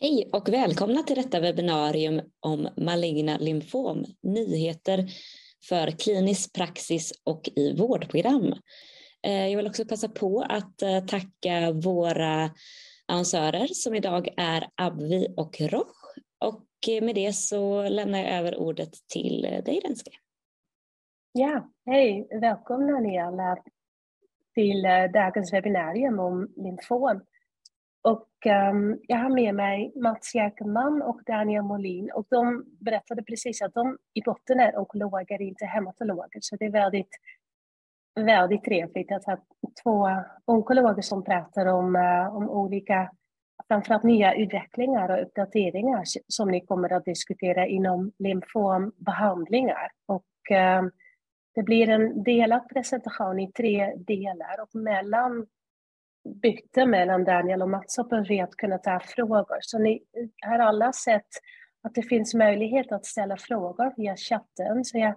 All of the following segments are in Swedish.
Hej och välkomna till detta webbinarium om maligna lymfom, nyheter för klinisk praxis och i vårdprogram. Eh, jag vill också passa på att eh, tacka våra annonsörer som idag är Abvi och Roche och eh, med det så lämnar jag över ordet till dig Renske. Ja, hej, välkomna ni alla till dagens webbinarium om lymfom. Och um, jag har med mig Mats Jerkeman och Daniel Molin och de berättade precis att de i botten är onkologer, inte hematologer. Så det är väldigt, väldigt trevligt att ha två onkologer som pratar om, uh, om olika, framförallt nya utvecklingar och uppdateringar som ni kommer att diskutera inom lymfombehandlingar. Och um, det blir en delad presentation i tre delar och mellan bytte mellan Daniel och Mats för att kunna ta frågor. Så ni har alla sett att det finns möjlighet att ställa frågor via chatten. Så jag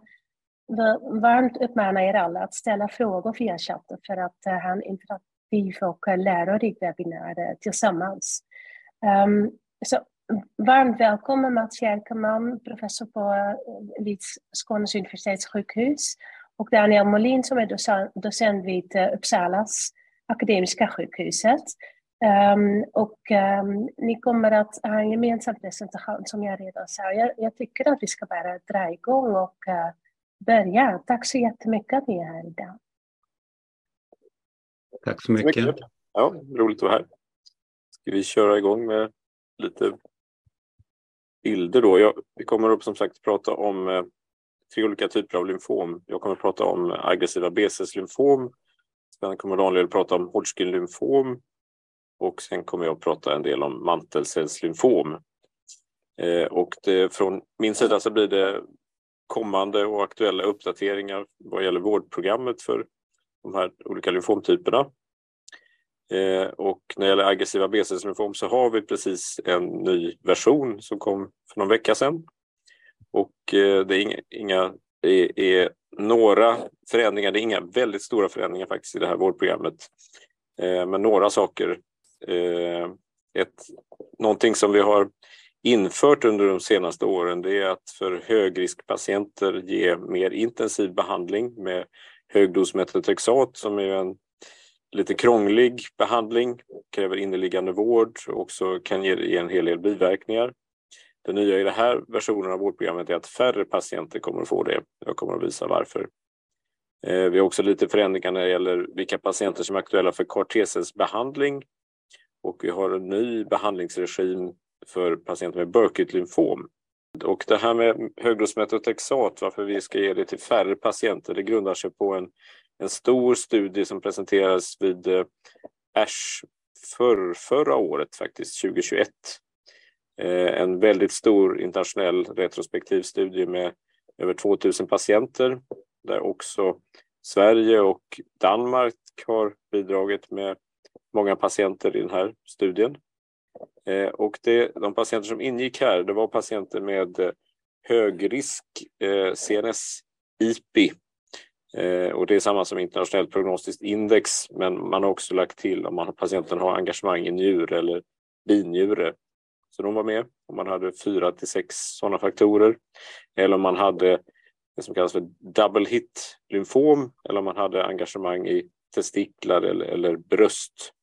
varmt uppmanar er alla att ställa frågor via chatten för att eh, ha en interaktiv och lärorik webbinär eh, tillsammans. Um, så varmt välkommen Mats Jerkeman, professor på eh, Lids Skånes universitetssjukhus och Daniel Molin som är docent vid Uppsalas Akademiska sjukhuset. Um, och um, ni kommer att ha en gemensam presentation som jag redan sa. Jag, jag tycker att vi ska bara dra igång och uh, börja. Tack så jättemycket att ni är här idag. Tack så mycket. Ja, roligt att vara här. Ska vi köra igång med lite bilder då? Jag, vi kommer upp som sagt prata om eh, tre olika typer av lymfom. Jag kommer prata om aggressiva BCS-lymfom, Sen kommer Daniel prata om Hodgkin-lymfom och sen kommer jag prata en del om mantelcellslymfom. Eh, och det, från min sida så blir det kommande och aktuella uppdateringar vad gäller vårdprogrammet för de här olika lymfomtyperna. Eh, och när det gäller aggressiva b-cellslymfom så har vi precis en ny version som kom för någon vecka sedan. Och eh, det är inga, inga är, är några förändringar, det är inga väldigt stora förändringar faktiskt i det här vårdprogrammet. Eh, men några saker. Eh, ett, någonting som vi har infört under de senaste åren det är att för högriskpatienter ge mer intensiv behandling med högdosmetotrexat som är en lite krånglig behandling, kräver inneliggande vård och också kan ge en hel del biverkningar. Det nya i den här versionen av vårdprogrammet är att färre patienter kommer att få det. Jag kommer att visa varför. Eh, vi har också lite förändringar när det gäller vilka patienter som är aktuella för behandling och vi har en ny behandlingsregim för patienter med Burkitt-lymfom. Och det här med högdosmetotrexat, varför vi ska ge det till färre patienter, det grundar sig på en, en stor studie som presenterades vid eh, ASH för, förra året, faktiskt 2021. Eh, en väldigt stor internationell retrospektiv studie med över 2000 patienter där också Sverige och Danmark har bidragit med många patienter i den här studien. Eh, och det, de patienter som ingick här, det var patienter med eh, högrisk eh, CNS-IPI. Och det är samma som internationellt prognostiskt index, men man har också lagt till om man, patienten har engagemang i njure eller binjure så de var med. Om man hade fyra till sex sådana faktorer. Eller om man hade det som kallas för double hit lymfom eller om man hade engagemang i testiklar eller, eller bröst.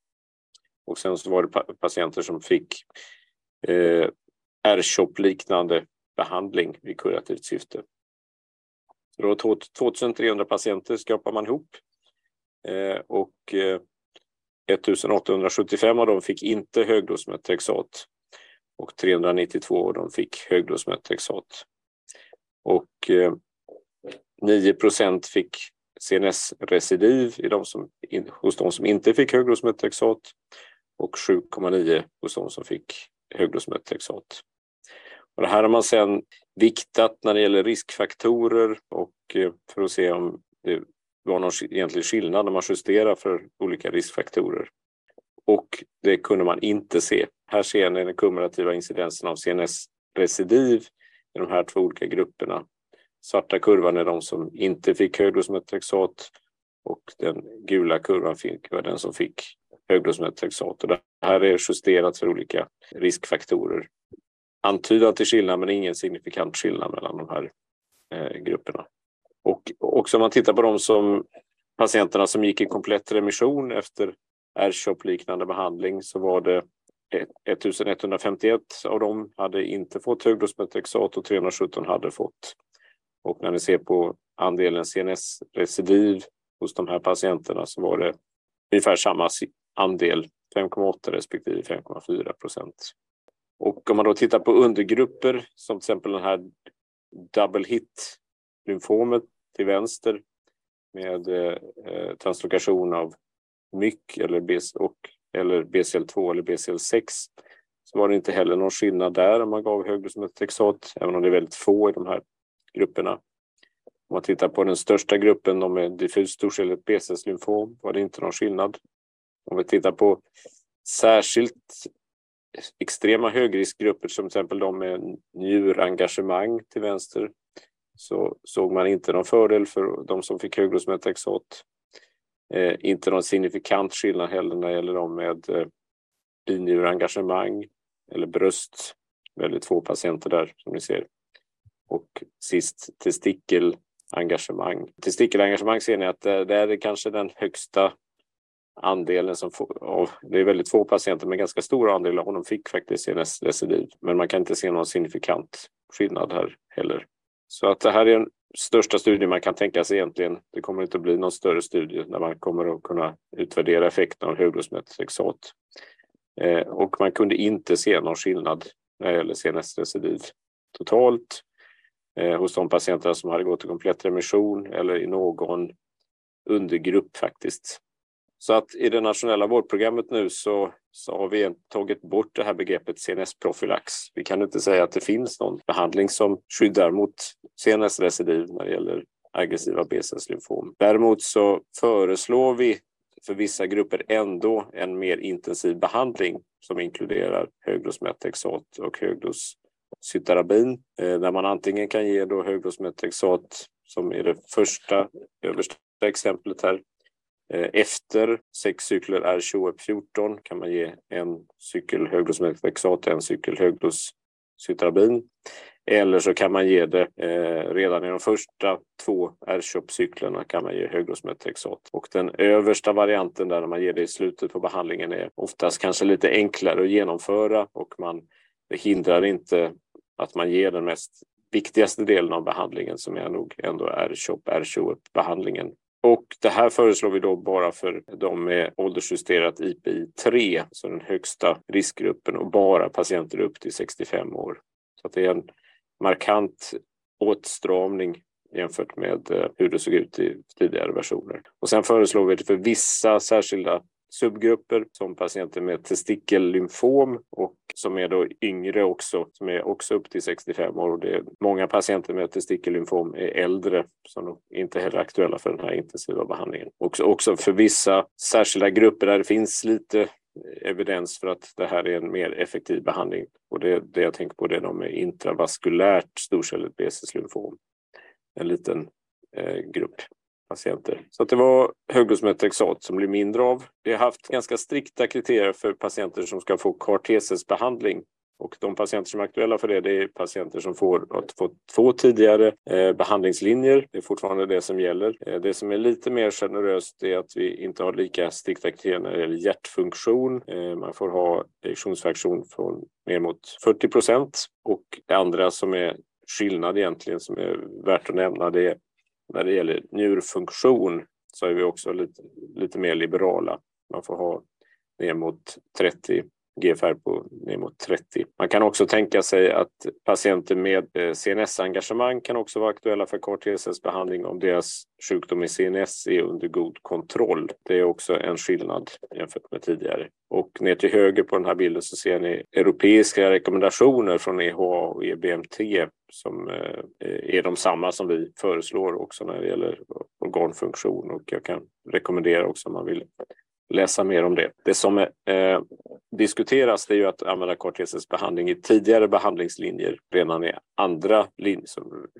Och sen så var det patienter som fick eh, R-CHOP-liknande behandling i kurativt syfte. Så då 2300 patienter skapar man ihop eh, och eh, 1875 av dem fick inte högdosmetexat och 392 de fick högdosmetexat. Och eh, 9% fick CNS-recidiv i de som, hos de som inte fick högdosmetexat och 7,9 hos de som fick högdosmetexat. Och det här har man sedan viktat när det gäller riskfaktorer och eh, för att se om det var någon egentlig skillnad när man justerar för olika riskfaktorer. Och det kunde man inte se. Här ser ni den kumulativa incidensen av CNS-recidiv i de här två olika grupperna. Svarta kurvan är de som inte fick högdosmetrexat och den gula kurvan var den som fick högdosmetrexat. Och det här är justerat för olika riskfaktorer. Antydan till skillnad men ingen signifikant skillnad mellan de här eh, grupperna. Och också om man tittar på de som patienterna som gick i komplett remission efter R-CHOP-liknande behandling så var det 1151 av dem hade inte fått högdosmetexat och 317 hade fått. Och när ni ser på andelen CNS-recidiv hos de här patienterna så var det ungefär samma andel, 5,8 respektive 5,4 procent. Och om man då tittar på undergrupper som till exempel den här double hit lymfomet till vänster med eh, translokation av MYC eller, BC, och, eller BCL2 eller BCL6 så var det inte heller någon skillnad där om man gav högdosmetexat, även om det är väldigt få i de här grupperna. Om man tittar på den största gruppen, de med diffus storcelligt BCS-lymfom, var det inte någon skillnad. Om vi tittar på särskilt extrema högriskgrupper som till exempel de med njurengagemang till vänster så såg man inte någon fördel för de som fick högdosmetexat. Eh, inte någon signifikant skillnad heller när det gäller dem med eh, binjurengagemang eller bröst. Väldigt få patienter där som ni ser. Och sist testikelengagemang. Testikelengagemang ser ni att det, det är kanske den högsta andelen som får, det är väldigt få patienter men ganska stor andel av dem fick faktiskt CNS-recidiv. Men man kan inte se någon signifikant skillnad här heller. Så att det här är en största studie man kan tänka sig egentligen. Det kommer inte att bli någon större studie när man kommer att kunna utvärdera effekten av högdosmetexat. Eh, och man kunde inte se någon skillnad när det gäller CNS-recidiv totalt eh, hos de patienter som hade gått i komplett remission eller i någon undergrupp faktiskt. Så att i det nationella vårdprogrammet nu så, så har vi tagit bort det här begreppet CNS-profylax. Vi kan inte säga att det finns någon behandling som skyddar mot CNS-recidiv när det gäller aggressiva B-cellslymfom. Däremot så föreslår vi för vissa grupper ändå en mer intensiv behandling som inkluderar högdosmetexat och högdos cytarabin eh, där man antingen kan ge då högdosmetexat som är det första översta exemplet här Eh, efter sex cykler R2114 kan man ge en cykel högdosmetexat och en cykel högdoscytarabin. Eller så kan man ge det eh, redan i de första två R-CHOP-cyklerna kan man ge högdosmetrexat. Och den översta varianten där man ger det i slutet på behandlingen är oftast kanske lite enklare att genomföra och man det hindrar inte att man ger den mest viktigaste delen av behandlingen som är nog ändå R-CHOP, R-CHOP-behandlingen och det här föreslår vi då bara för de med åldersjusterat IPI 3, så den högsta riskgruppen och bara patienter upp till 65 år. Så det är en markant åtstramning jämfört med eh, hur det såg ut i tidigare versioner. Och sen föreslår vi det för vissa särskilda subgrupper som patienter med testikellymfom och som är då yngre också, som är också upp till 65 år. Och det är många patienter med testikellymfom är äldre som inte heller är aktuella för den här intensiva behandlingen. Också, också för vissa särskilda grupper där det finns lite evidens för att det här är en mer effektiv behandling. Och det, det jag tänker på det är de med intravaskulärt storcelligt BC-lymfom. En liten eh, grupp patienter. Så att det var högdosmetexat som blev mindre av. Vi har haft ganska strikta kriterier för patienter som ska få kartesesbehandling. och de patienter som är aktuella för det, det är patienter som får, har fått två tidigare eh, behandlingslinjer. Det är fortfarande det som gäller. Eh, det som är lite mer generöst är att vi inte har lika strikta kriterier när det gäller hjärtfunktion. Eh, man får ha ejektionsfraktion från ner mot 40 procent. Och det andra som är skillnad egentligen som är värt att nämna det är när det gäller njurfunktion så är vi också lite, lite mer liberala. Man får ha ner mot 30 GFR på ner mot 30. Man kan också tänka sig att patienter med eh, CNS-engagemang kan också vara aktuella för KTSS-behandling om deras sjukdom i CNS är under god kontroll. Det är också en skillnad jämfört med tidigare. Och ner till höger på den här bilden så ser ni europeiska rekommendationer från EHA och EBMT som eh, är de samma som vi föreslår också när det gäller organfunktion och jag kan rekommendera också om man vill läsa mer om det. Det som eh, diskuteras det är ju att använda behandling i tidigare behandlingslinjer redan i andra linjer,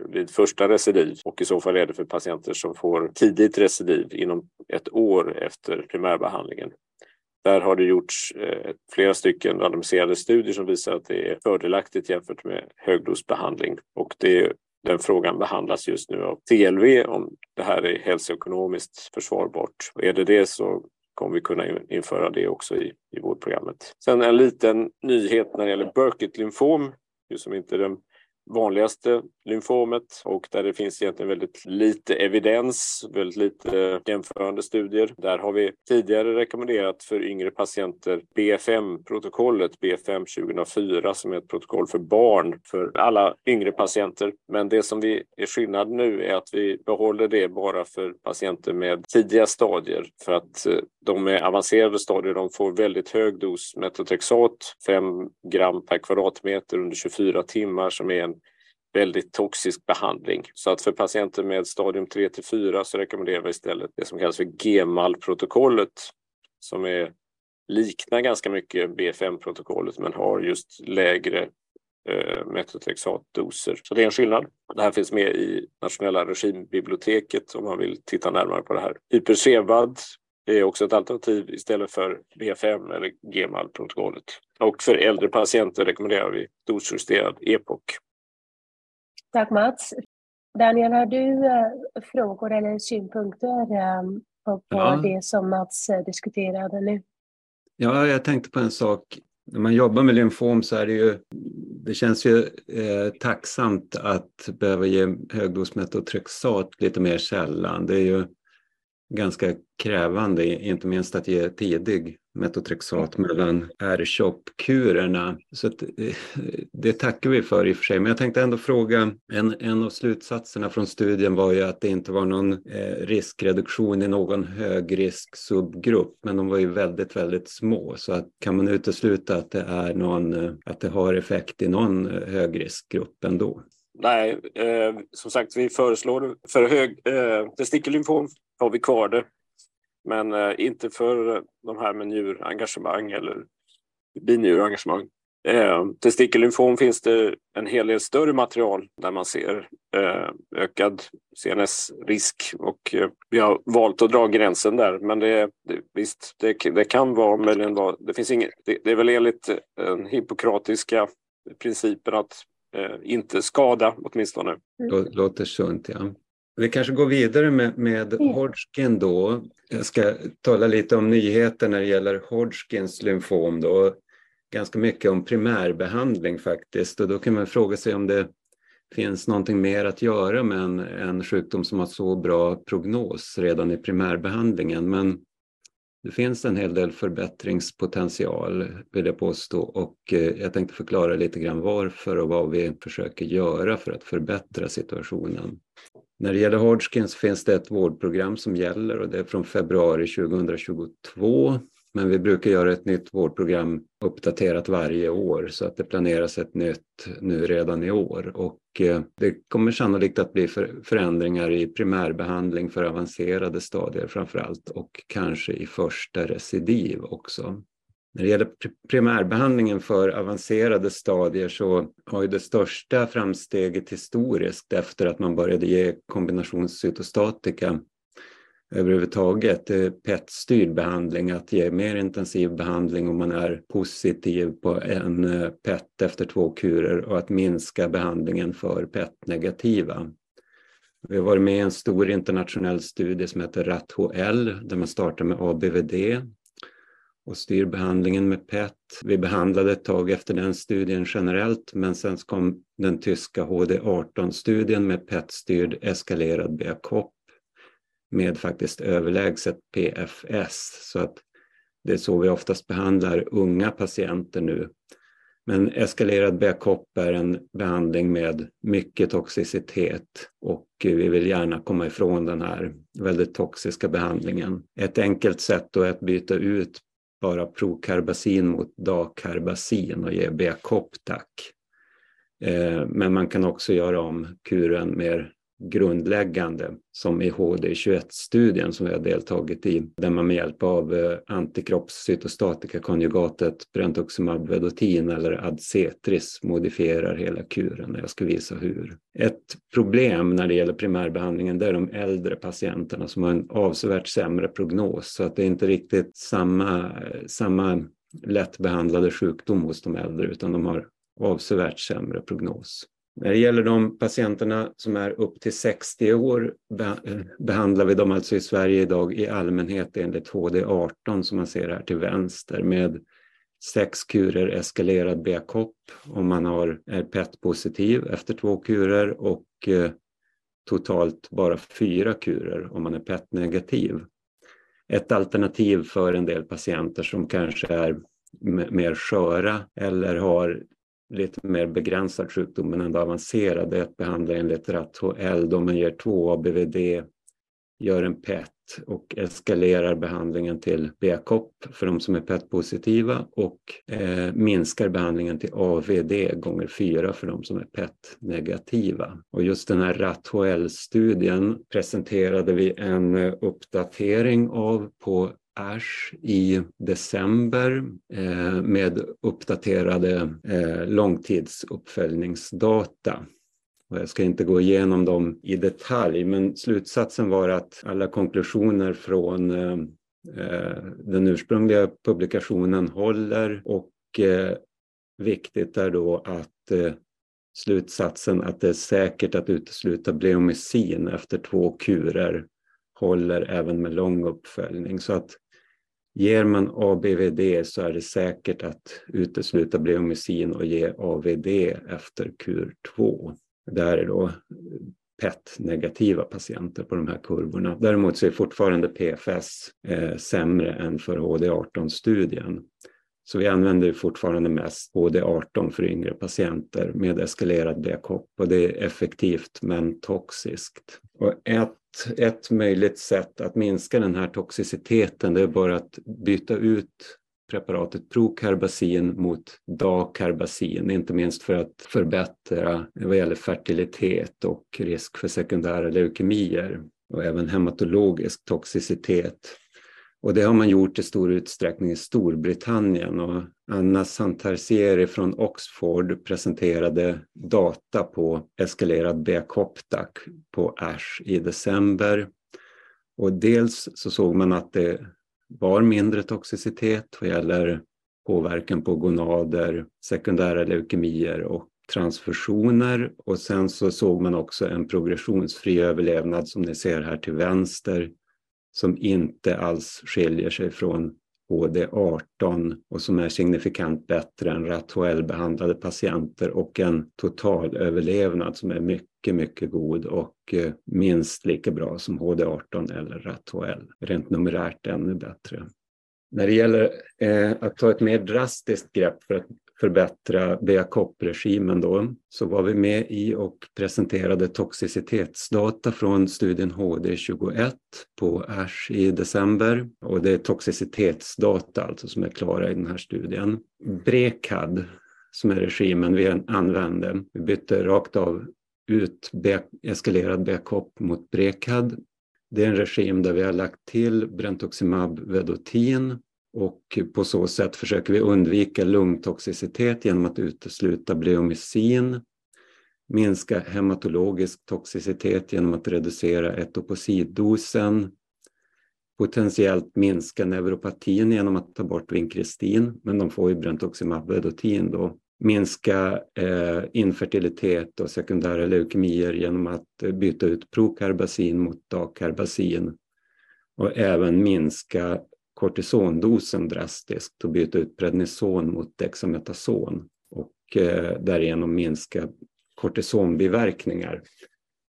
vid första recidiv och i så fall är det för patienter som får tidigt recidiv inom ett år efter primärbehandlingen. där har det gjorts eh, flera stycken randomiserade studier som visar att det är fördelaktigt jämfört med högdosbehandling. Och det, den frågan behandlas just nu av TLV om det här är hälsoekonomiskt försvarbart. Och är det det så kommer vi kunna införa det också i, i vårdprogrammet. Sen en liten nyhet när det gäller Burkitt-lymfom, som inte är den vanligaste lymfomet och där det finns egentligen väldigt lite evidens, väldigt lite jämförande studier. Där har vi tidigare rekommenderat för yngre patienter BFM-protokollet, BFM 2004, som är ett protokoll för barn för alla yngre patienter. Men det som vi är skillnad nu är att vi behåller det bara för patienter med tidiga stadier för att eh, de med avancerade stadier de får väldigt hög dos metotrexat, 5 gram per kvadratmeter under 24 timmar som är en väldigt toxisk behandling. Så att för patienter med stadium 3 till 4 så rekommenderar vi istället det som kallas för GEMAL-protokollet som är, liknar ganska mycket BFM-protokollet men har just lägre eh, metotrexatdoser. Så det är en skillnad. Det här finns med i nationella regimbiblioteket om man vill titta närmare på det här. Hypersevad är också ett alternativ istället för BFM eller GEMAL-protokollet. Och för äldre patienter rekommenderar vi dosjusterad EPOC. Tack Mats. Daniel, har du äh, frågor eller synpunkter äh, på, på ja. det som Mats äh, diskuterade nu? Ja, jag tänkte på en sak. När man jobbar med lymfom så är det ju, det känns ju eh, tacksamt att behöva ge högdosmetotrexat lite mer sällan. Det är ju ganska krävande, inte minst att ge tidig metotrexat mellan R-CHOP-kurerna. Så att, eh, det tackar vi för i och för sig. Men jag tänkte ändå fråga, en, en av slutsatserna från studien var ju att det inte var någon eh, riskreduktion i någon högrisk subgrupp, men de var ju väldigt, väldigt små. Så att, kan man utesluta att det, är någon, eh, att det har effekt i någon eh, högriskgrupp ändå? Nej, eh, som sagt, vi föreslår för hög eh, testikelymfom har vi kvar det. Men eh, inte för de här med njurengagemang eller binjurengagemang. Eh, testikelymfom finns det en hel del större material där man ser eh, ökad CNS-risk och eh, vi har valt att dra gränsen där. Men det, det visst, det, det, kan vara möjligen vara, det finns inget, det, det är väl enligt eh, den hippokratiska principen att inte skada åtminstone. Låter sunt, ja. Vi kanske går vidare med, med Hodgkin då. Jag ska tala lite om nyheter när det gäller Hodgkins lymfom då. Ganska mycket om primärbehandling faktiskt och då kan man fråga sig om det finns någonting mer att göra med en, en sjukdom som har så bra prognos redan i primärbehandlingen. Men det finns en hel del förbättringspotential vill jag påstå och eh, jag tänkte förklara lite grann varför och vad vi försöker göra för att förbättra situationen. När det gäller Hodgkins finns det ett vårdprogram som gäller och det är från februari 2022. Men vi brukar göra ett nytt vårdprogram uppdaterat varje år så att det planeras ett nytt nu redan i år. Och eh, det kommer sannolikt att bli förändringar i primärbehandling för avancerade stadier framför allt och kanske i första recidiv också. När det gäller primärbehandlingen för avancerade stadier så har ju det största framsteget historiskt efter att man började ge kombinationscytostatika överhuvudtaget, eh, PET-styrd behandling, att ge mer intensiv behandling om man är positiv på en eh, PET efter två kurer och att minska behandlingen för PET-negativa. Vi har varit med i en stor internationell studie som heter RATHL där man startar med ABVD och styr behandlingen med PET. Vi behandlade ett tag efter den studien generellt men sen kom den tyska HD18-studien med PET-styrd eskalerad BACOP med faktiskt överlägset PFS. Så att det är så vi oftast behandlar unga patienter nu. Men eskalerad BACOP är en behandling med mycket toxicitet och vi vill gärna komma ifrån den här väldigt toxiska behandlingen. Ett enkelt sätt då är att byta ut bara prokarbasin mot dakarbasin och ge B-koptack. Eh, men man kan också göra om kuren mer grundläggande som i HD21-studien som vi har deltagit i, där man med hjälp av eh, antikroppscytostatikakonjugatet brentuximab vedotin eller Adcetris modifierar hela kuren. Jag ska visa hur. Ett problem när det gäller primärbehandlingen det är de äldre patienterna som har en avsevärt sämre prognos så att det är inte riktigt samma, samma lättbehandlade sjukdom hos de äldre utan de har avsevärt sämre prognos. När det gäller de patienterna som är upp till 60 år eh, behandlar vi dem alltså i Sverige idag i allmänhet enligt HD18 som man ser här till vänster med sex kurer eskalerad BKOP om man har, är PET-positiv efter två kurer och eh, totalt bara fyra kurer om man är PET-negativ. Ett alternativ för en del patienter som kanske är mer sköra eller har lite mer begränsad sjukdom men ändå avancerad är att behandla enligt RATHL då man ger två ABVD, gör en PET och eskalerar behandlingen till BKOP för de som är PET-positiva och eh, minskar behandlingen till AVD gånger 4 för de som är PET-negativa. Och just den här RATHL-studien presenterade vi en eh, uppdatering av på Ash i december eh, med uppdaterade eh, långtidsuppföljningsdata. Och jag ska inte gå igenom dem i detalj, men slutsatsen var att alla konklusioner från eh, eh den ursprungliga publikationen håller och eh, viktigt är då att eh, slutsatsen att det är säkert att utesluta bleomycin efter två kurer håller även med lång uppföljning. Så att Ger man ABVD så är det säkert att utesluta bleomycin och ge AVD efter kur 2. Det här är då PET-negativa patienter på de här kurvorna. Däremot så är fortfarande PFS eh, sämre än för HD18-studien. Så vi använder fortfarande mest HD18 för yngre patienter med eskalerad BKOP och det är effektivt men toxiskt. Och ett ett möjligt sätt att minska den här toxiciteten det är bara att byta ut preparatet Procarbazin mot Dacarbazin, inte minst för att förbättra vad gäller fertilitet och risk för sekundära leukemier och även hematologisk toxicitet. Och det har man gjort i stor utsträckning i Storbritannien. Och Anna Santarsieri från Oxford presenterade data på eskalerad B-Coptac på ASH i december. Och dels så såg man att det var mindre toxicitet vad gäller påverkan på gonader, sekundära leukemier och transfusioner. Och sen så såg man också en progressionsfri överlevnad som ni ser här till vänster som inte alls skiljer sig från HD18 och som är signifikant bättre än RATHL-behandlade patienter och en totalöverlevnad som är mycket, mycket god och eh, minst lika bra som HD18 eller RATHL. Rent numerärt ännu bättre. När det gäller eh, att ta ett mer drastiskt grepp för att förbättra BACOP-regimen då, så var vi med i och presenterade toxicitetsdata från studien HD21 på ASH i december. Och det är toxicitetsdata alltså som är klara i den här studien. Brekad, som är regimen vi använde, vi bytte rakt av ut eskalerad BACOP mot Brekad. Det är en regim där vi har lagt till Brentuximab vedotin och på så sätt försöker vi undvika lungtoxicitet genom att utesluta bleomycin, minska hematologisk toxicitet genom att reducera etoposiddosen, potentiellt minska neuropatin genom att ta bort vinkristin, men de får ju brentoximabedotin, då. Minska eh, infertilitet och sekundära leukemier genom att eh, byta ut procarbazin mot dacarbazin och även minska kortisondosen drastiskt och byta ut prednison mot dexametason och eh, därigenom minska kortisonbiverkningar.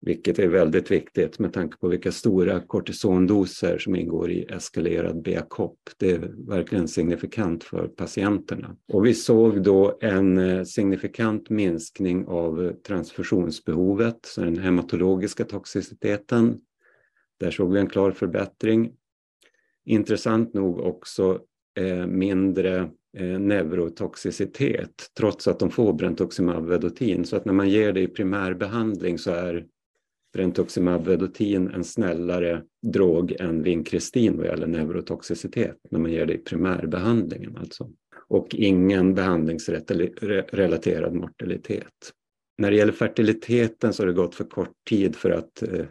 Vilket är väldigt viktigt med tanke på vilka stora kortisondoser som ingår i eskalerad BACOP. Det är verkligen signifikant för patienterna. Och vi såg då en eh, signifikant minskning av transfusionsbehovet, så den hematologiska toxiciteten. Där såg vi en klar förbättring intressant nog också eh, mindre eh, neurotoxicitet trots att de får brentuximab vedotin. Så att när man ger det i primärbehandling så är brentuximab vedotin en snällare drog än vinkristin vad gäller neurotoxicitet när man ger det i primärbehandlingen alltså. Och ingen behandlingsrelaterad mortalitet. När det gäller fertiliteten så har det gått för kort tid för att eh,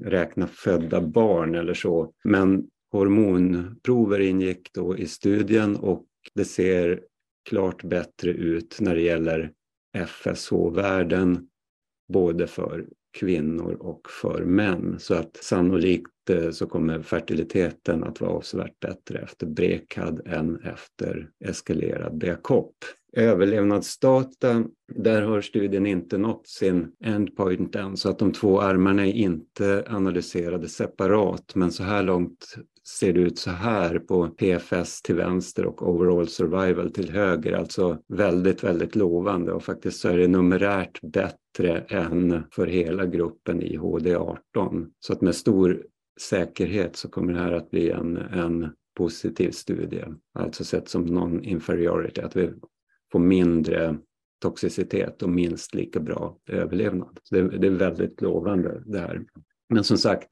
räkna födda barn eller så. Men hormonprover ingick då i studien och det ser klart bättre ut när det gäller FSH-värden både för kvinnor och för män. Så att sannolikt eh, så kommer fertiliteten att vara avsevärt bättre efter Brekad än efter eskalerad BKOP. Överlevnadsdata, där har studien inte nått sin endpoint än så att de två armarna är inte analyserade separat men så här långt ser det ut så här på PFS till vänster och overall survival till höger, alltså väldigt, väldigt lovande och faktiskt så är det numerärt bättre än för hela gruppen i HD18. Så att med stor säkerhet så kommer det här att bli en, en positiv studie, alltså sett som non-inferiority, att vi får mindre toxicitet och minst lika bra överlevnad. Så det, det är väldigt lovande det här. Men som sagt,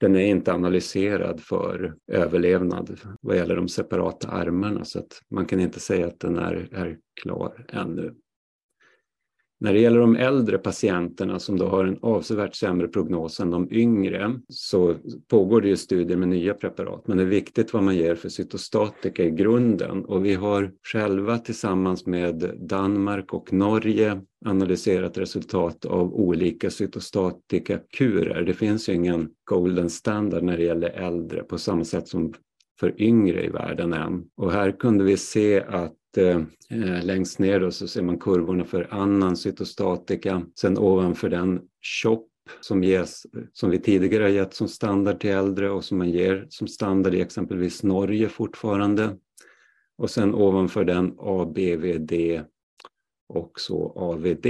den är inte analyserad för överlevnad vad gäller de separata armarna så att man kan inte säga att den är, är klar ännu. När det gäller de äldre patienterna som då har en avsevärt sämre prognos än de yngre så pågår det ju studier med nya preparat men det är viktigt vad man ger för cytostatika i grunden och vi har själva tillsammans med Danmark och Norge analyserat resultat av olika cytostatikakurer. Det finns ju ingen golden standard när det gäller äldre på samma sätt som för yngre i världen än. Och här kunde vi se att Eh, eh, längst ner då så ser man kurvorna för annan cytostatika. Sen ovanför den CHOP som, ges, som vi tidigare har gett som standard till äldre och som man ger som standard i exempelvis Norge fortfarande. Och sen ovanför den ABVD och så AVD.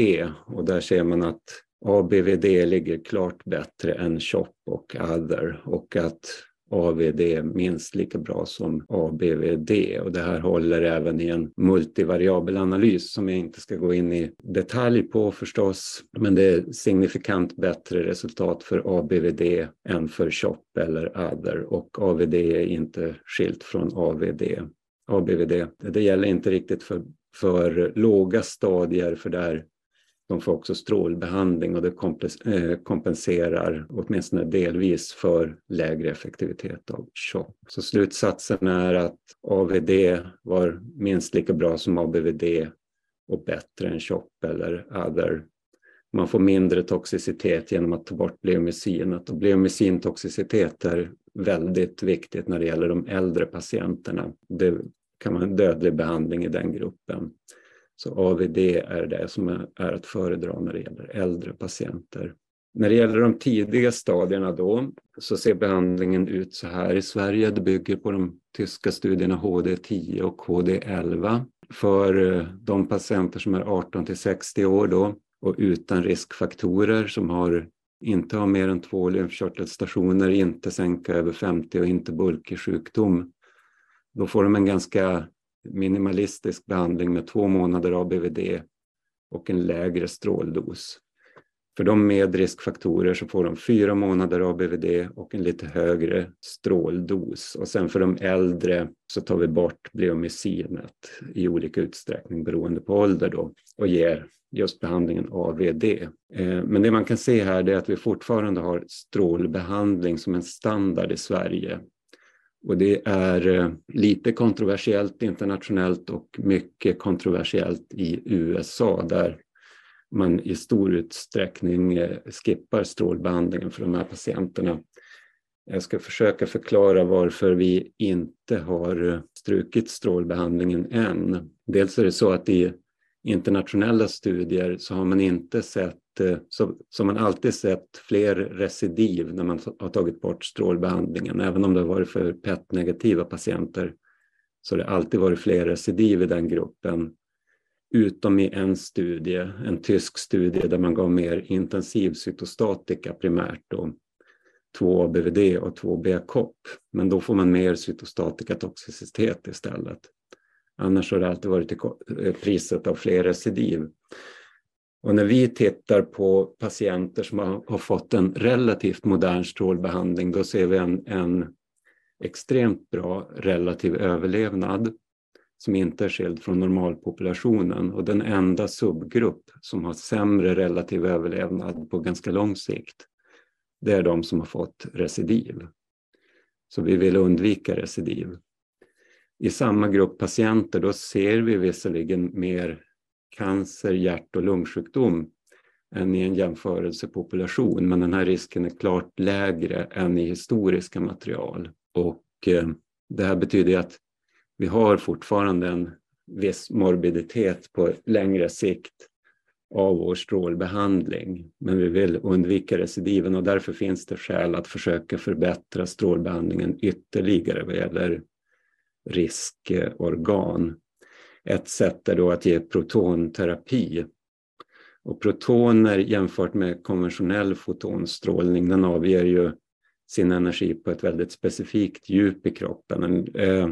Och där ser man att ABVD ligger klart bättre än CHOP och OTHER och att AVD minst lika bra som ABVD och det här håller även i en multivariabel analys som jag inte ska gå in i detalj på förstås. Men det är signifikant bättre resultat för ABVD än för CHOP eller OTHER och AVD är inte skilt från AVD. ABVD. Det gäller inte riktigt för, för låga stadier för där de får också strålbehandling och det eh, kompenserar åtminstone delvis för lägre effektivitet av CHOP. Så slutsatsen är att AVD var minst lika bra som ABVD och bättre än CHOP eller OTHER. Man får mindre toxicitet genom att ta bort bleomycinet och bleomycintoxicitet är väldigt viktigt när det gäller de äldre patienterna. Det kan vara en dödlig behandling i den gruppen. Så AVD är det som är att föredra när det gäller äldre patienter. När det gäller de tidiga stadierna då så ser behandlingen ut så här i Sverige. Det bygger på de tyska studierna HD10 och HD11 för eh, de patienter som är 18 till 60 år då och utan riskfaktorer som har inte har mer än två lymfkörtelstationer, inte sänka över 50 och inte bulkig sjukdom. Då får de en ganska minimalistisk behandling med två månader ABVD och en lägre stråldos. För de med riskfaktorer så får de fyra månader ABVD och en lite högre stråldos. Och sen för de äldre så tar vi bort bleomycinet i olika utsträckning beroende på ålder då och ger just behandlingen AVD. Eh, men det man kan se här är att vi fortfarande har strålbehandling som en standard i Sverige och det är eh, lite kontroversiellt internationellt och mycket kontroversiellt i USA där man i stor utsträckning eh, skippar strålbehandlingen för de här patienterna. Jag ska försöka förklara varför vi inte har eh, strukit strålbehandlingen än. Dels är det så att i internationella studier så har man inte sett eh, så, så man alltid sett fler recidiv när man har tagit bort strålbehandlingen. Även om det har varit för PET-negativa patienter så har det alltid varit fler recidiv i den gruppen. Utom i en studie, en tysk studie där man gav mer intensiv cytostatika primärt. Då, 2 ABVD och 2 BKOP. Men då får man mer cytostatika toxicitet istället. Annars har det alltid varit eh, priset av fler recidiv. Och när vi tittar på patienter som har, har fått en relativt modern strålbehandling, då ser vi en, en extremt bra relativ överlevnad som inte är skild från normalpopulationen. Och den enda subgrupp som har sämre relativ överlevnad på ganska lång sikt, det är de som har fått recidiv. Så vi vill undvika recidiv. I samma grupp patienter då ser vi visserligen mer cancer, hjärt och lungsjukdom än i en jämförelsepopulation, men den här risken är klart lägre än i historiska material. Och eh, det här betyder att vi har fortfarande en viss morbiditet på längre sikt av vår strålbehandling, men vi vill undvika recidiven och därför finns det skäl att försöka förbättra strålbehandlingen ytterligare vad gäller riskorgan. Ett sätt är då att ge protonterapi. Och protoner jämfört med konventionell fotonstrålning, den avger ju sin energi på ett väldigt specifikt djup i kroppen. En eh,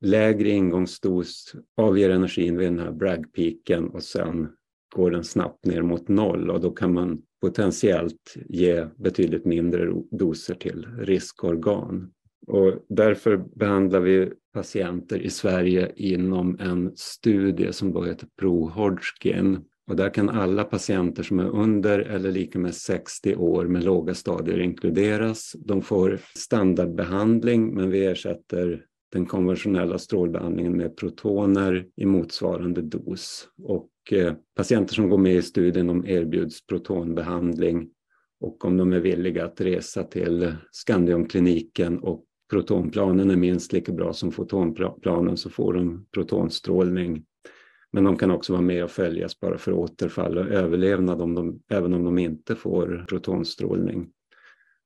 lägre ingångsdos avger energin vid den här bragg-piken och sen går den snabbt ner mot noll och då kan man potentiellt ge betydligt mindre doser till riskorgan. Och därför behandlar vi patienter i Sverige inom en studie som då heter ProHodgkin. Och där kan alla patienter som är under eller lika med 60 år med låga stadier inkluderas. De får standardbehandling men vi ersätter den konventionella strålbehandlingen med protoner i motsvarande dos. Och eh, patienter som går med i studien de erbjuds protonbehandling och om de är villiga att resa till Skandiumkliniken och protonplanen är minst lika bra som fotonplanen så får de protonstrålning. Men de kan också vara med och följas bara för återfall och överlevnad om de, även om de inte får protonstrålning.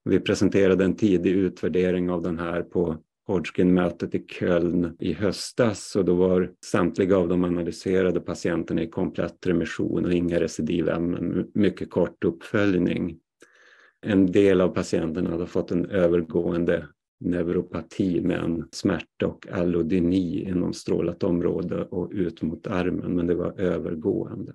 Vi presenterade en tidig utvärdering av den här på Hodgkin-mötet i Köln i höstas och då var samtliga av de analyserade patienterna i komplett remission och inga recidivämnen, mycket kort uppföljning. En del av patienterna hade fått en övergående neuropati med en smärta och allodyni inom strålat område och ut mot armen, men det var övergående.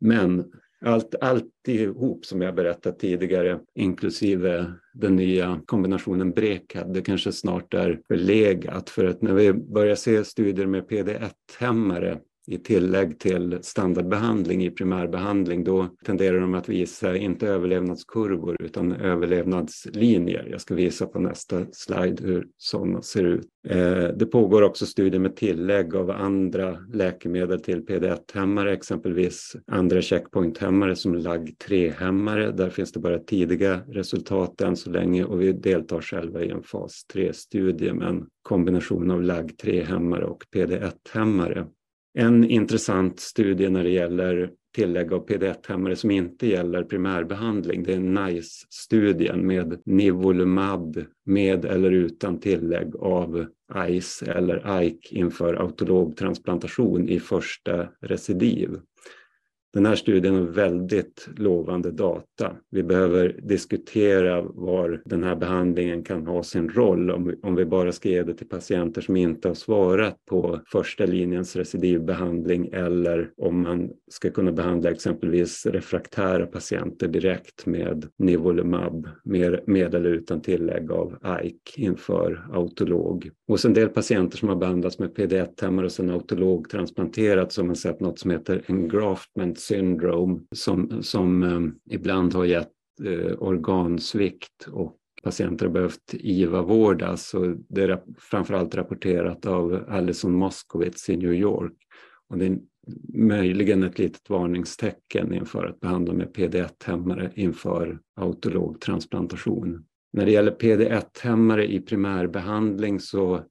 Men allt, alltihop som jag berättat tidigare, inklusive den nya kombinationen BREKAD, det kanske snart är förlegat för att när vi börjar se studier med PD1-hämmare i tillägg till standardbehandling i primärbehandling, då tenderar de att visa inte överlevnadskurvor utan överlevnadslinjer. Jag ska visa på nästa slide hur sådana ser ut. Eh, det pågår också studier med tillägg av andra läkemedel till PD1-hämmare, exempelvis andra checkpoint-hämmare som LAG3-hämmare. Där finns det bara tidiga resultat än så länge och vi deltar själva i en fas 3-studie med en kombination av LAG3-hämmare och PD1-hämmare. En intressant studie när det gäller tillägg av PD1-hämmare som inte gäller primärbehandling, det är NICE-studien med Nivolumab med eller utan tillägg av ICE eller ICE inför autolog transplantation i första recidiv. Den här studien har väldigt lovande data. Vi behöver diskutera var den här behandlingen kan ha sin roll om vi, om vi bara ska ge det till patienter som inte har svarat på första linjens recidivbehandling eller om man ska kunna behandla exempelvis refraktära patienter direkt med Nivolumab med, med eller utan tillägg av AIK inför autolog. Hos en del patienter som har behandlats med PD1-hämmare och sen autolog transplanterat så har man sett något som heter engraftment syndrome som, som eh, ibland har gett eh, organsvikt och patienter har behövt IVA-vårdas. Det är framförallt rapporterat av Alison Moskowitz i New York. Och det är möjligen ett litet varningstecken inför att behandla med PD1-hämmare inför autolog transplantation. När det gäller PD1-hämmare i primärbehandling så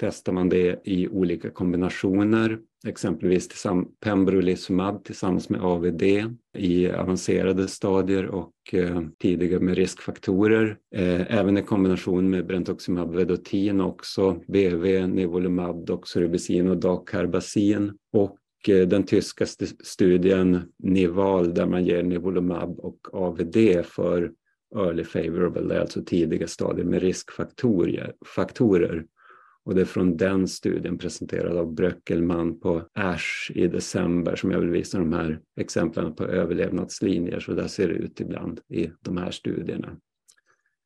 testar man det i olika kombinationer, exempelvis pembrolizumab tillsammans med AVD i avancerade stadier och eh, tidiga med riskfaktorer. Eh, även i kombination med brentuximab vedotin också, BV, nivolumab, doxorubicin och dacarbazin. Och eh, den tyska studien NIVAL där man ger nivolumab och AVD för early favorable, alltså tidiga stadier med riskfaktorer. Och det är från den studien presenterad av Bröckelman på ASH i december som jag vill visa de här exemplen på överlevnadslinjer. Så där ser det ut ibland i de här studierna.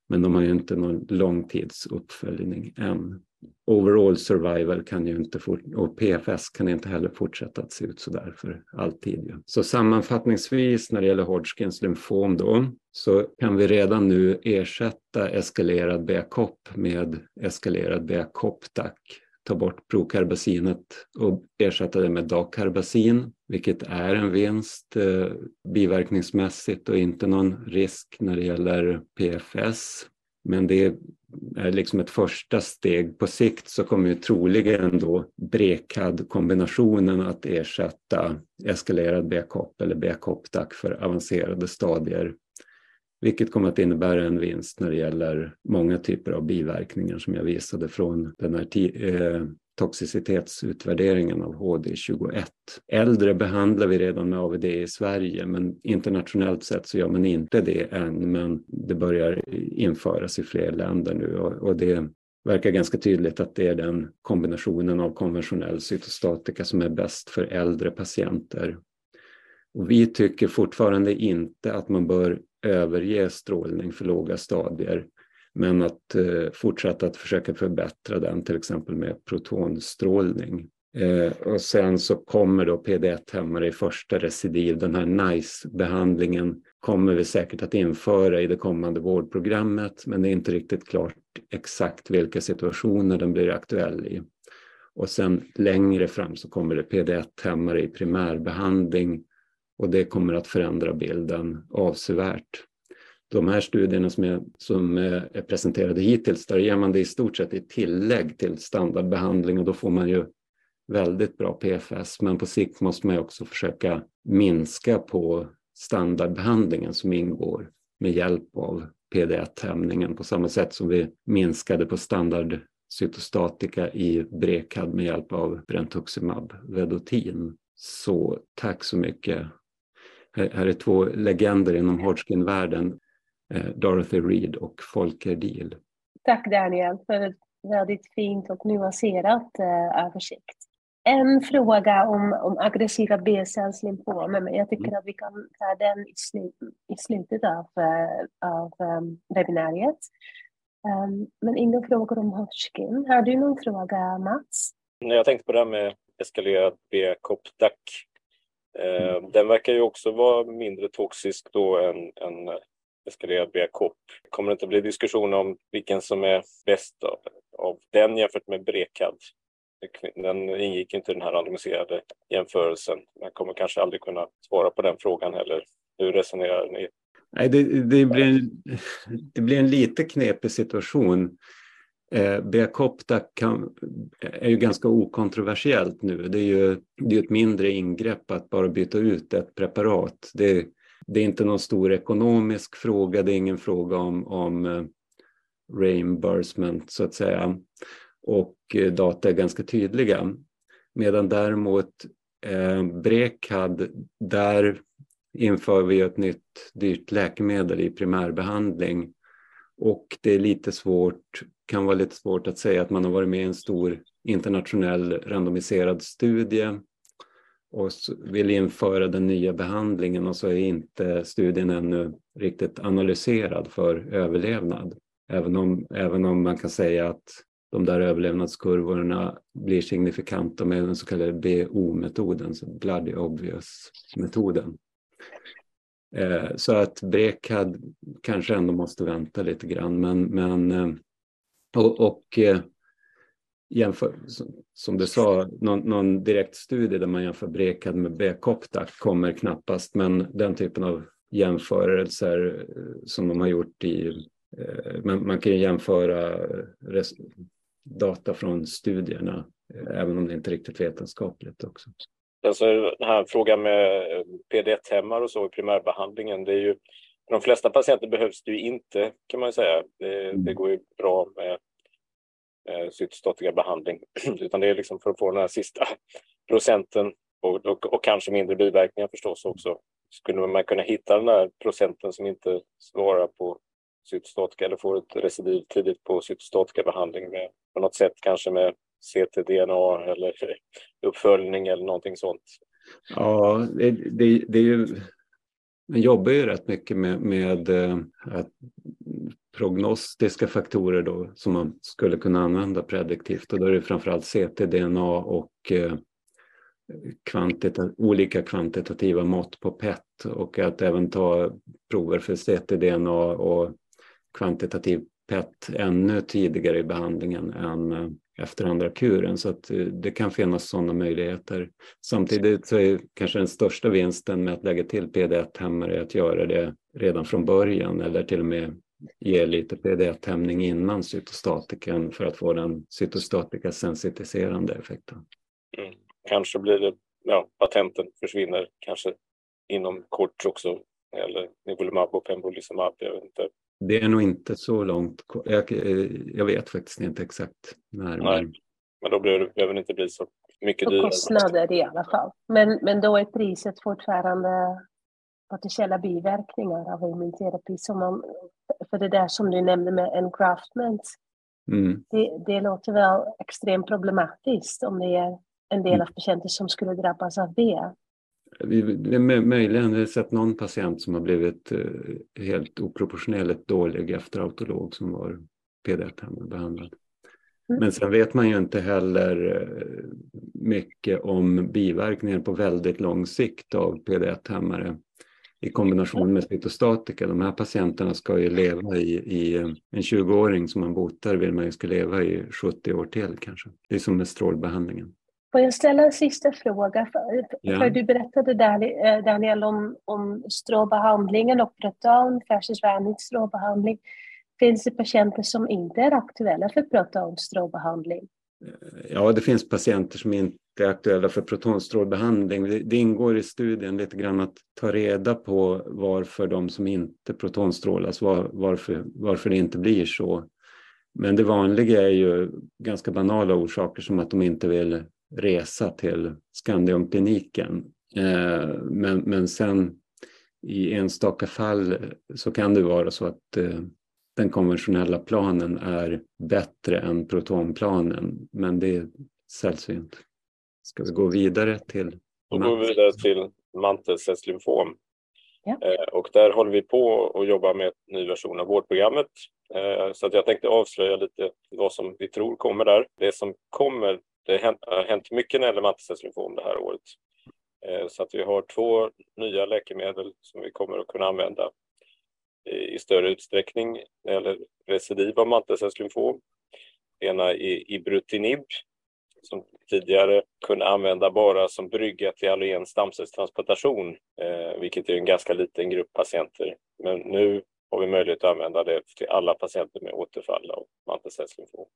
Men de har ju inte någon långtidsuppföljning än. Overall survival kan ju inte och PFS kan inte heller fortsätta att se ut så där för alltid. Ju. Så sammanfattningsvis när det gäller Hodgkins lymfom då så kan vi redan nu ersätta eskalerad BACOP med eskalerad BACOP-DAC ta bort prokarbacinet och ersätta det med dacarbacin, vilket är en vinst eh, biverkningsmässigt och inte någon risk när det gäller PFS. Men det är liksom ett första steg. På sikt så kommer ju troligen då brekad-kombinationen att ersätta eskalerad BKOP eller BKOP-DAC för avancerade stadier vilket kommer att innebära en vinst när det gäller många typer av biverkningar som jag visade från den här eh, toxicitetsutvärderingen av HD21. Äldre behandlar vi redan med AVD i Sverige men internationellt sett så gör man inte det än men det börjar införas i fler länder nu och, och det verkar ganska tydligt att det är den kombinationen av konventionell cytostatika som är bäst för äldre patienter. Och vi tycker fortfarande inte att man bör överge strålning för låga stadier men att eh, fortsätta att försöka förbättra den till exempel med protonstrålning. Eh, och sen så kommer då PD1-hämmare i första recidiv, den här NICE-behandlingen kommer vi säkert att införa i det kommande vårdprogrammet men det är inte riktigt klart exakt vilka situationer den blir aktuell i. Och sen längre fram så kommer det PD1-hämmare i primärbehandling och det kommer att förändra bilden avsevärt. De här studierna som är, som är presenterade hittills, där ger man det i stort sett i tillägg till standardbehandling och då får man ju väldigt bra PFS, men på sikt måste man också försöka minska på standardbehandlingen som ingår med hjälp av PD1-hämningen på samma sätt som vi minskade på standardcytostatika i Brekad med hjälp av Brentuximab vedotin. Så tack så mycket. Här är två legender inom Hodgkin-världen, Dorothy Reed och Folker Deal. Tack Daniel för ett väldigt fint och nuanserat eh, översikt. En fråga om, om aggressiva B-cellslymfomer, men jag tycker mm. att vi kan ta den i, slu, i slutet av, uh, av um, webbinariet. Um, men inga frågor om Hodgkin. Har du någon fråga, Mats? Jag tänkte på det här med eskalerad B-COP-DAC Eh, den verkar ju också vara mindre toxisk då än, än eskalerad BKOP. Kommer det inte bli diskussion om vilken som är bäst av, av den jämfört med Brekad? Den ingick inte i den här randomiserade jämförelsen. Man kommer kanske aldrig kunna svara på den frågan heller. Hur resonerar ni? Nej, det, det, blir en, det blir en lite knepig situation. Eh, Beacopta kan, är ju ganska okontroversiellt nu. Det är ju det är ett mindre ingrepp att bara byta ut ett preparat. Det, det är inte någon stor ekonomisk fråga, det är ingen fråga om, om eh, reimbursement så att säga. Och eh, data är ganska tydliga. Medan däremot eh, Brekad, där inför vi ett nytt dyrt läkemedel i primärbehandling och det är lite svårt kan vara lite svårt att säga att man har varit med i en stor internationell randomiserad studie och vill införa den nya behandlingen och så är inte studien ännu riktigt analyserad för överlevnad. Även om, även om man kan säga att de där överlevnadskurvorna blir signifikanta med den så kallade BO-metoden, så Bloody Obvious-metoden. Eh, så att Brekad kanske ändå måste vänta lite grann men, men eh, och, och eh, jämför, som du sa, någon, någon direkt studie där man jämför Brekad med B-Kopta kommer knappast, men den typen av jämförelser eh, som de har gjort i... Eh, man, man kan jämföra res, data från studierna, även om det inte är riktigt vetenskapligt också. Alltså den här frågan med PD1-hämmar och så i primärbehandlingen, det är ju för de flesta patienter behövs det ju inte kan man säga. Det, mm. det går ju bra med eh, cytostatika behandling, utan det är liksom för att få den här sista procenten och, och, och, kanske mindre biverkningar förstås också. Skulle man kunna hitta den där procenten som inte svarar på cytostatika eller får ett recidiv tidigt på cytostatika behandling med på något sätt kanske med CT-DNA eller uppföljning eller någonting sånt? Ja, det, det, det är ju man jobbar ju rätt mycket med, med eh, att prognostiska faktorer då, som man skulle kunna använda prediktivt. Och då är det framförallt ctDNA och eh, kvantita olika kvantitativa mått på PET och att även ta prover för CT-DNA och kvantitativ PET ännu tidigare i behandlingen än eh, efter andra kuren så att eh, det kan finnas sådana möjligheter. Samtidigt så är kanske den största vinsten med att lägga till PD1-hämmare att göra det redan från början eller till och med ge lite PD1-hämning innan cytostatiken för att få den cytostatika sensitiserande effekten. Mm. Kanske blir det, ja, patenten försvinner kanske inom kort också eller nivolumab och pembrolizumab, jag vet inte. Det är nog inte så långt, jag, jag vet faktiskt inte exakt när. Nej, men, då blir det, behöver det inte bli så mycket dyrare. Kostnader i alla fall. Men, men då är priset fortfarande potentiella biverkningar av immunterapi. Som man, för det där som du nämnde med engraftment, mm. det, det låter väl extremt problematiskt om det är en del mm. av patienter som skulle drabbas av det. Vi, vi möjligen har sett någon patient som har blivit eh, helt oproportionerligt dålig efter autolog som var PD1 behandlad. Mm. Men sen vet man ju inte heller eh, mycket om biverkningar på väldigt lång sikt av PD1-hämmare i kombination med cytostatika. De här patienterna ska ju leva i, i en 20-åring som man botar vill man ju ska leva i 70 år till kanske. Det är som med strålbehandlingen. Får jag ställa en sista fråga? För, ja. för du berättade eh, Daniel om, om strålbehandlingen och proton versus vanlig strålbehandling. Finns det patienter som inte är aktuella för protonstrålbehandling? Eh, ja, det finns patienter som inte är aktuella för protonstrålbehandling. Det, det ingår i studien lite grann att ta reda på varför de som inte protonstrålas, var, varför, varför det inte blir så. Men det vanliga är ju ganska banala orsaker som att de inte vill resa till Skandiumkliniken. Eh, men, men sen i enstaka fall så kan det vara så att eh, den konventionella planen är bättre än protonplanen, men det är sällsynt. Ska vi gå vidare till? Då går vi vidare till mantelcellslymfom. Ja. Eh, och där håller vi på att jobba med en ny version av vårdprogrammet. Så att jag tänkte avslöja lite vad som vi tror kommer där. Det som kommer det har hänt mycket när det gäller mantelcellslymfom det här året. Eh, så att vi har två nya läkemedel som vi kommer att kunna använda eh, i större utsträckning när det gäller recidiv av mantelcellslymfom. Ena är Ibrutinib som tidigare kunde använda bara som brygga till allogen stamcellstransplantation, eh, vilket är en ganska liten grupp patienter. Men nu har vi möjlighet att använda det till alla patienter med återfall av mantelcellslymfom.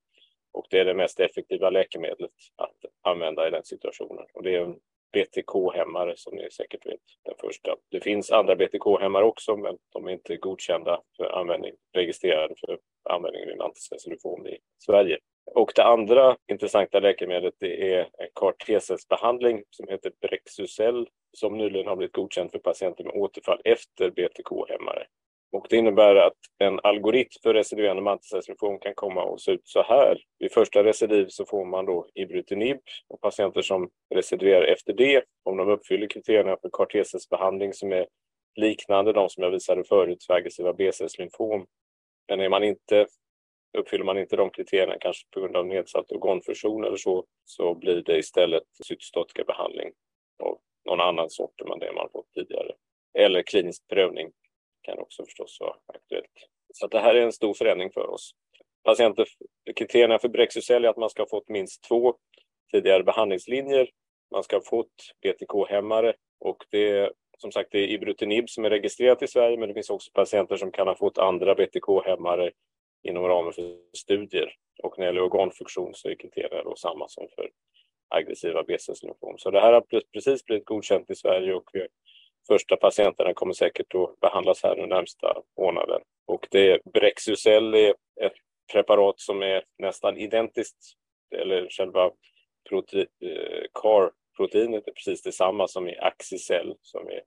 Och det är det mest effektiva läkemedlet att använda i den situationen. Och det är en BTK-hämmare som ni säkert vet, den första. Det finns andra BTK-hämmare också, men de är inte godkända för användning, registrerade för användning vid anticellulofon i Sverige. Och det andra intressanta läkemedlet det är en CAR-T-cellsbehandling som heter Brexucell som nyligen har blivit godkänd för patienter med återfall efter BTK-hämmare. Och det innebär att en algoritm för residuerande mantelcellsfunktion kan komma att se ut så här. Vid första recidiv så får man då Ibrutinib och patienter som residuerar efter det, om de uppfyller kriterierna för CAR som är liknande de som jag visade förut för aggressiva B-cellslymfom. Men är man inte, uppfyller man inte de kriterierna, kanske på grund av nedsatt organfunktion eller så, så blir det istället cytostatika behandling av någon annan sort än det man fått tidigare. Eller klinisk prövning kan också förstås vara aktuellt. Så det här är en stor förändring för oss. Patienter, kriterierna för Brexucell är att man ska ha fått minst två tidigare behandlingslinjer. Man ska ha fått BTK-hämmare och det är som sagt det är Ibrutinib som är registrerat i Sverige men det finns också patienter som kan ha fått andra BTK-hämmare inom ramen för studier. Och när det gäller organfunktion så är kriterierna då samma som för aggressiva B-cellslymfom. Så det här har precis blivit godkänt i Sverige och vi första patienterna kommer säkert att behandlas här den närmsta månaden. Och det Brexucell är ett preparat som är nästan identiskt, eller själva eh, CAR-proteinet är precis detsamma som i Axicell som vi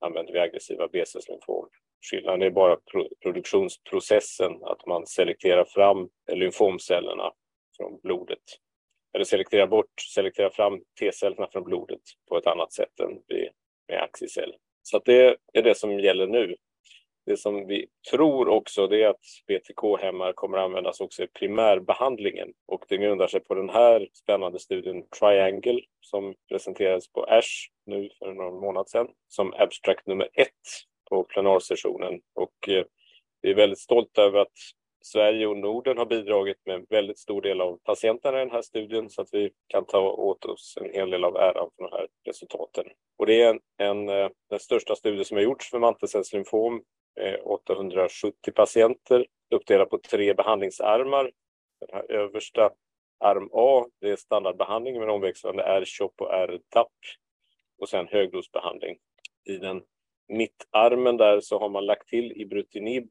använder vid aggressiva B-cellslymfom. Skillnaden är bara pro produktionsprocessen, att man selekterar fram lymfomcellerna från blodet. Eller selekterar bort, selekterar fram T-cellerna från blodet på ett annat sätt än vid med Axicell. Så det är det som gäller nu. Det som vi tror också det är att BTK-hämmar kommer att användas också i primärbehandlingen och det grundar sig på den här spännande studien Triangle som presenterades på ASH nu för någon månad sedan som abstract nummer ett på plenarsessionen och eh, vi är väldigt stolta över att Sverige och Norden har bidragit med en väldigt stor del av patienterna i den här studien så att vi kan ta åt oss en hel del av äran för de här resultaten. Och det är en, en, eh, den största studie som har gjorts för mantelcellslymfom 870 eh, patienter uppdelat på tre behandlingsarmar. Den här översta arm A, det är standardbehandling med omväxlande R-CHOP och R-DAP och sen högdosbehandling. I den mittarmen där så har man lagt till Ibrutinib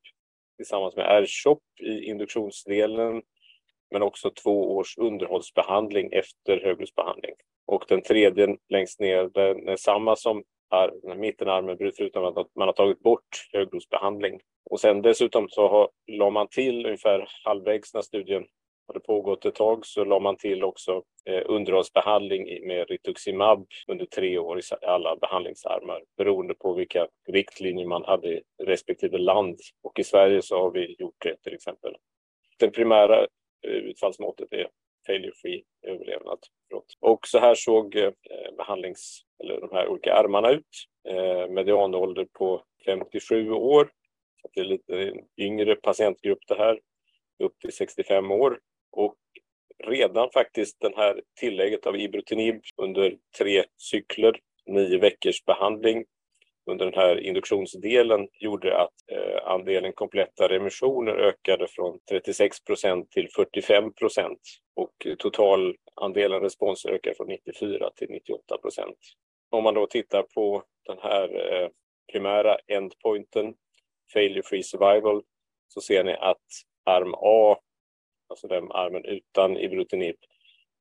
tillsammans med R-CHOP i induktionsdelen men också två års underhållsbehandling efter högdosbehandling. Och den tredje längst ner, den är samma som ar mittenarmen förutom att man har tagit bort högdosbehandling. Och sen dessutom så har, la man till ungefär halvvägs när studien hade pågått ett tag så la man till också eh, underhållsbehandling med rituximab under tre år i alla behandlingsarmar beroende på vilka riktlinjer man hade i respektive land. Och i Sverige så har vi gjort det till exempel. Det primära eh, utfallsmåttet är failure free överlevnad. Och så här såg eh, behandlings, eller de här olika armarna ut. Eh, medianålder på 57 år. Så det är lite yngre patientgrupp det här, upp till 65 år. Och redan faktiskt det här tillägget av Ibrutinib under tre cykler, nio veckors behandling under den här induktionsdelen gjorde att eh, andelen kompletta remissioner ökade från 36 procent till 45 procent och totalandelen responser ökade från 94 till 98 procent. Om man då tittar på den här eh, primära endpointen, failure free survival, så ser ni att arm A, alltså den armen utan ibrutinib,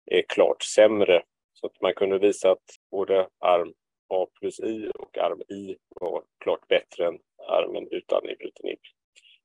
är klart sämre. Så att man kunde visa att både arm A plus I och arm I var klart bättre än armen utan ibrutinib.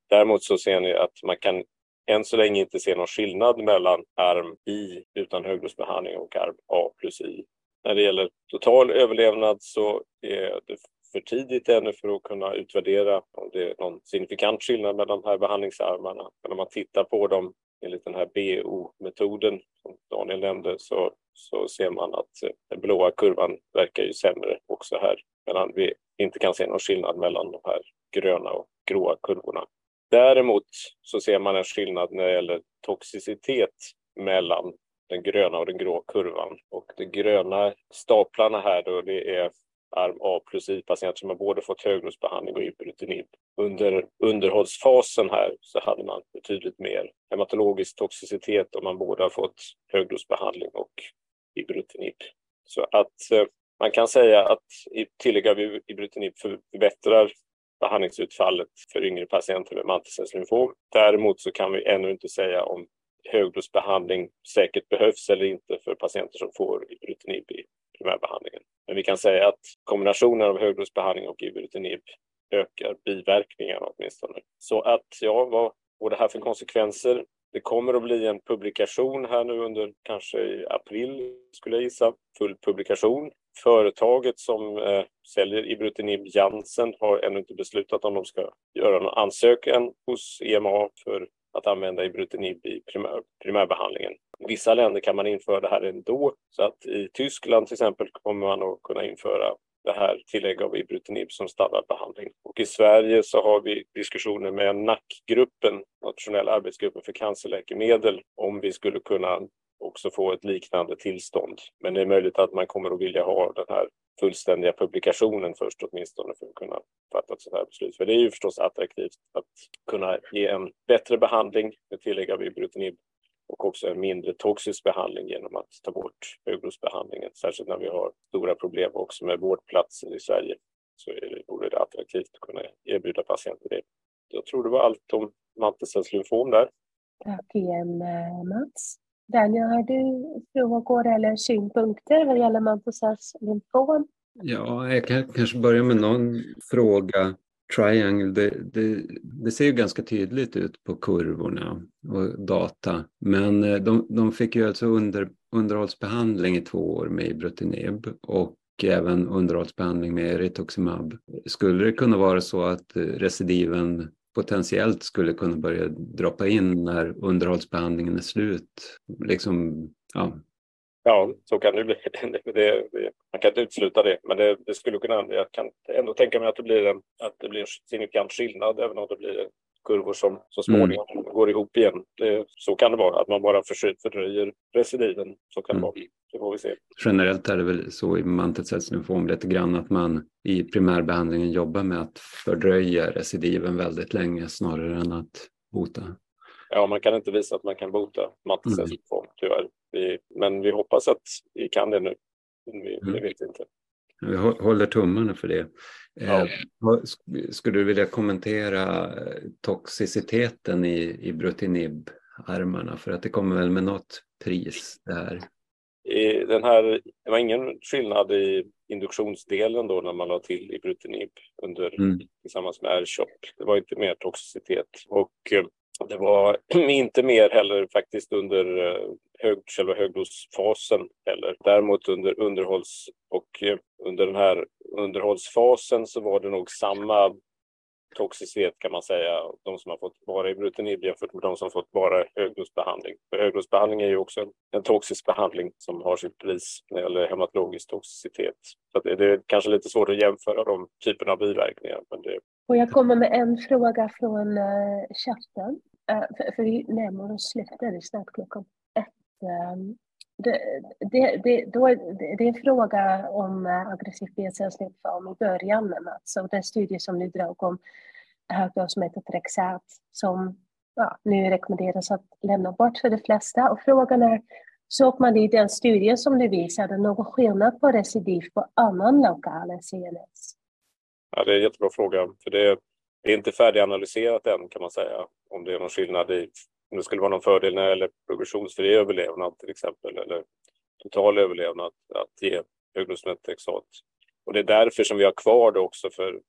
Däremot så ser ni att man kan än så länge inte se någon skillnad mellan arm I utan högdosbehandling och arm A plus I. När det gäller total överlevnad så är det för tidigt ännu för att kunna utvärdera om det är någon signifikant skillnad mellan de här behandlingsarmarna. Men om man tittar på dem enligt den här BO-metoden som Daniel nämnde så så ser man att eh, den blåa kurvan verkar ju sämre också här. Medan vi inte kan se någon skillnad mellan de här gröna och gråa kurvorna. Däremot så ser man en skillnad när det gäller toxicitet mellan den gröna och den grå kurvan. Och de gröna staplarna här då, det är arm A plus I-patienter som har både fått högdosbehandling och ibrutinib. Under underhållsfasen här så hade man betydligt mer hematologisk toxicitet om man både har fått högdosbehandling och ibrutinib. Så att eh, man kan säga att tillägg av ibrutinib förbättrar behandlingsutfallet för yngre patienter med mantelcellslymfom. Däremot så kan vi ännu inte säga om högdosbehandling säkert behövs eller inte för patienter som får ibrutinib i primärbehandlingen. Men vi kan säga att kombinationen av högdosbehandling och ibrutinib ökar biverkningarna åtminstone. Så att ja, vad får det här för konsekvenser? Det kommer att bli en publikation här nu under kanske i april skulle jag gissa, full publikation. Företaget som eh, säljer Ibrutinib Janssen har ännu inte beslutat om de ska göra någon ansökan hos EMA för att använda Ibrutinib i primär, primärbehandlingen. I vissa länder kan man införa det här ändå, så att i Tyskland till exempel kommer man att kunna införa det här tillägg av Ibrutinib som standardbehandling. Och i Sverige så har vi diskussioner med NAC-gruppen, Nationella arbetsgruppen för cancerläkemedel, om vi skulle kunna också få ett liknande tillstånd. Men det är möjligt att man kommer att vilja ha den här fullständiga publikationen först åtminstone för att kunna fatta ett sådant här beslut. För det är ju förstås attraktivt att kunna ge en bättre behandling med tillägg av ibrutinib och också en mindre toxisk behandling genom att ta bort högdosbehandlingen. Särskilt när vi har stora problem också med vårdplatser i Sverige så är det, vore det attraktivt att kunna erbjuda patienter det. Jag tror det var allt om mantelcellslymfom där. Tack igen eh, Mats. Daniel, har du frågor eller synpunkter vad gäller mantelcellslymfom? Ja, jag kan kanske börja med någon fråga. Triangle, det, det, det, ser ju ganska tydligt ut på kurvorna och data. Men eh, de, de fick ju alltså under, underhållsbehandling i två år med Ibrutinib och även underhållsbehandling med rituximab. Skulle det kunna vara så att eh, recidiven potentiellt skulle kunna börja droppa in när underhållsbehandlingen är slut? Liksom, ja, Ja, så kan det bli. Det, det, man kan inte utesluta det, men det, det, skulle kunna. Jag kan ändå tänka mig att det blir en, att det blir en signifikant skillnad, även om det blir kurvor som så småningom mm. går ihop igen. Det, så kan det vara, att man bara fördröjer recidiven. Så kan mm. det vara. Det får vi se. Generellt är det väl så i mantelcellslymfom lite grann att man i primärbehandlingen jobbar med att fördröja recidiven väldigt länge snarare än att bota. Ja, man kan inte visa att man kan bota mantelcellslymfom tyvärr. Vi, men vi hoppas att vi kan det nu. Vi, mm. Det vet inte. Vi håller tummarna för det. Ja. Eh, skulle du vilja kommentera eh, toxiciteten i, i Brutinib-armarna? För att det kommer väl med något pris där? I den här, det var ingen skillnad i induktionsdelen då när man la till i Brutinib under, mm. tillsammans med R-CHOP. Det var inte mer toxicitet. Och eh, det var inte mer heller faktiskt under eh, hög, själva högdosfasen heller. Däremot under underhålls och eh, under den här underhållsfasen så var det nog samma toxicitet kan man säga, de som har fått bara Ibrutinib jämfört med de som fått bara högdosbehandling. För högdosbehandling är ju också en, en toxisk behandling som har sitt pris när det gäller hematologisk toxicitet. Så det, det, är kanske lite svårt att jämföra de typerna av biverkningar. Men det... Och jag kommer med en fråga från uh, chatten. Uh, för, för vi närmar oss slutet, det är snart klockan ett. Ehm, det, det, det, då, det, är en fråga om uh, aggressiv i början, Mats. Alltså Och den studie som ni drog om högdosmetotrexat som ja, nu rekommenderas att lämna bort för de flesta. Och frågan är, såg man i den studien som du visade någon skillnad på recidiv på annan lokal än CNS? Ja, det är en jättebra fråga. För det är inte färdiganalyserat än kan man säga. Om det är någon skillnad i, om det skulle vara någon fördel när det gäller progressionsfri överlevnad till exempel, eller total överlevnad att ge högdosmetexat. Och det är därför som vi har kvar det också för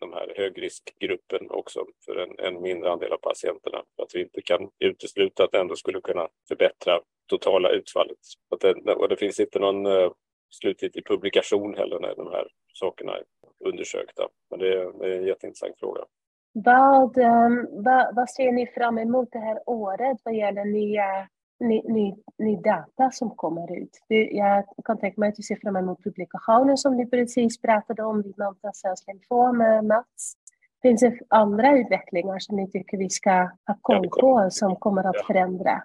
de här högriskgruppen också för en, en mindre andel av patienterna. Att vi inte kan utesluta att det ändå skulle kunna förbättra totala utfallet. Att det, och det finns inte någon uh, slutgiltig publikation heller när de här sakerna är undersökta. Men det är, det är en jätteintressant fråga. Vad, um, vad, vad ser ni fram emot det här året vad gäller nya ny, ny, ny data som kommer ut. Jag kan tänka mig att du ser fram emot publikationen som du precis pratade om vid mantelcellslymfom, Mats. Finns det andra utvecklingar som ni tycker vi ska ha koll på som kommer att förändra?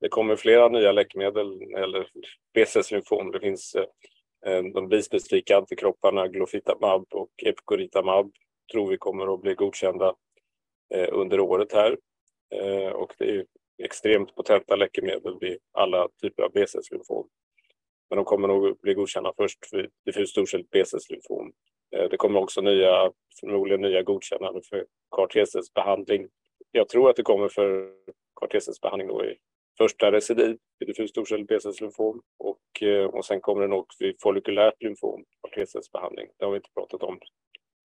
Det kommer flera nya läkemedel eller BCS-lymfom. Det finns eh, de bispecifika antikropparna Glofitamab och Epcoritamab tror vi kommer att bli godkända eh, under året här. Eh, och det är extremt potenta läkemedel vid alla typer av BCS-lymfom. Men de kommer nog bli godkända först för diffus storcelligt BCS-lymfom. Eh, det kommer också nya, förmodligen nya godkännande för CAR behandling. Jag tror att det kommer för CAR behandling då i första recidiv i diffus storcellig BCS-lymfom och, och sen kommer det nog vid follikulärt lymfom, CAR behandling. Det har vi inte pratat om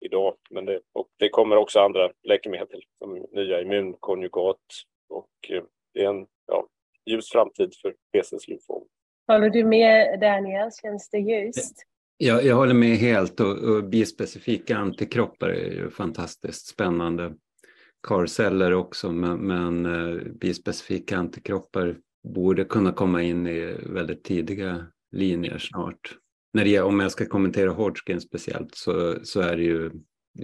idag, men det, och det kommer också andra läkemedel som nya immunkonjugat och eh, det är en ja, ljus framtid för PCs lymfom. Håller du med Daniel? Känns det ljust? Jag, jag håller med helt och, och bispecifika antikroppar är ju fantastiskt spännande. Karceller också, men, men uh, bispecifika antikroppar borde kunna komma in i väldigt tidiga linjer snart. När det, om jag ska kommentera Hodgkin speciellt så, så är det ju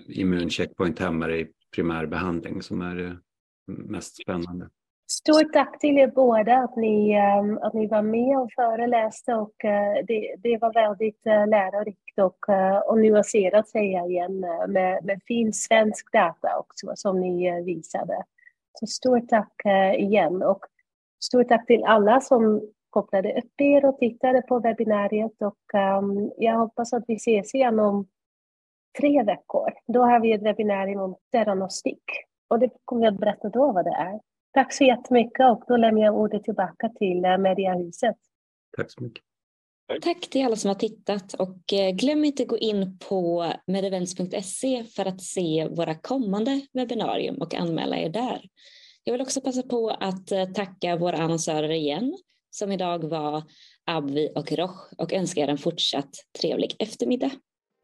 immuncheckpoint-hämmare i primärbehandling som är det mest spännande. Stort tack till er båda att ni, ehm, att ni var med och föreläste och eh, det, det var väldigt eh, lärorikt och, och nyanserat säger jag igen med, med fin svensk data också som ni visade. Så stort tack igen och stort tack till alla som kopplade upp er och tittade på webbinariet och um, jag hoppas att vi ses igen om tre veckor. Då har vi ett webbinarium om diagnostik och det kommer jag att berätta då vad det är. Tack så jättemycket och då lämnar jag ordet tillbaka till eh, Mediahuset. Tack så mycket. Tack till alla som har tittat och eh, glöm inte gå in på medevents.se för att se våra kommande webbinarium och anmäla er där. Jag vill också passa på att eh, tacka våra annonsörer igen som idag var Abvi och Roch och önskar er en fortsatt trevlig eftermiddag.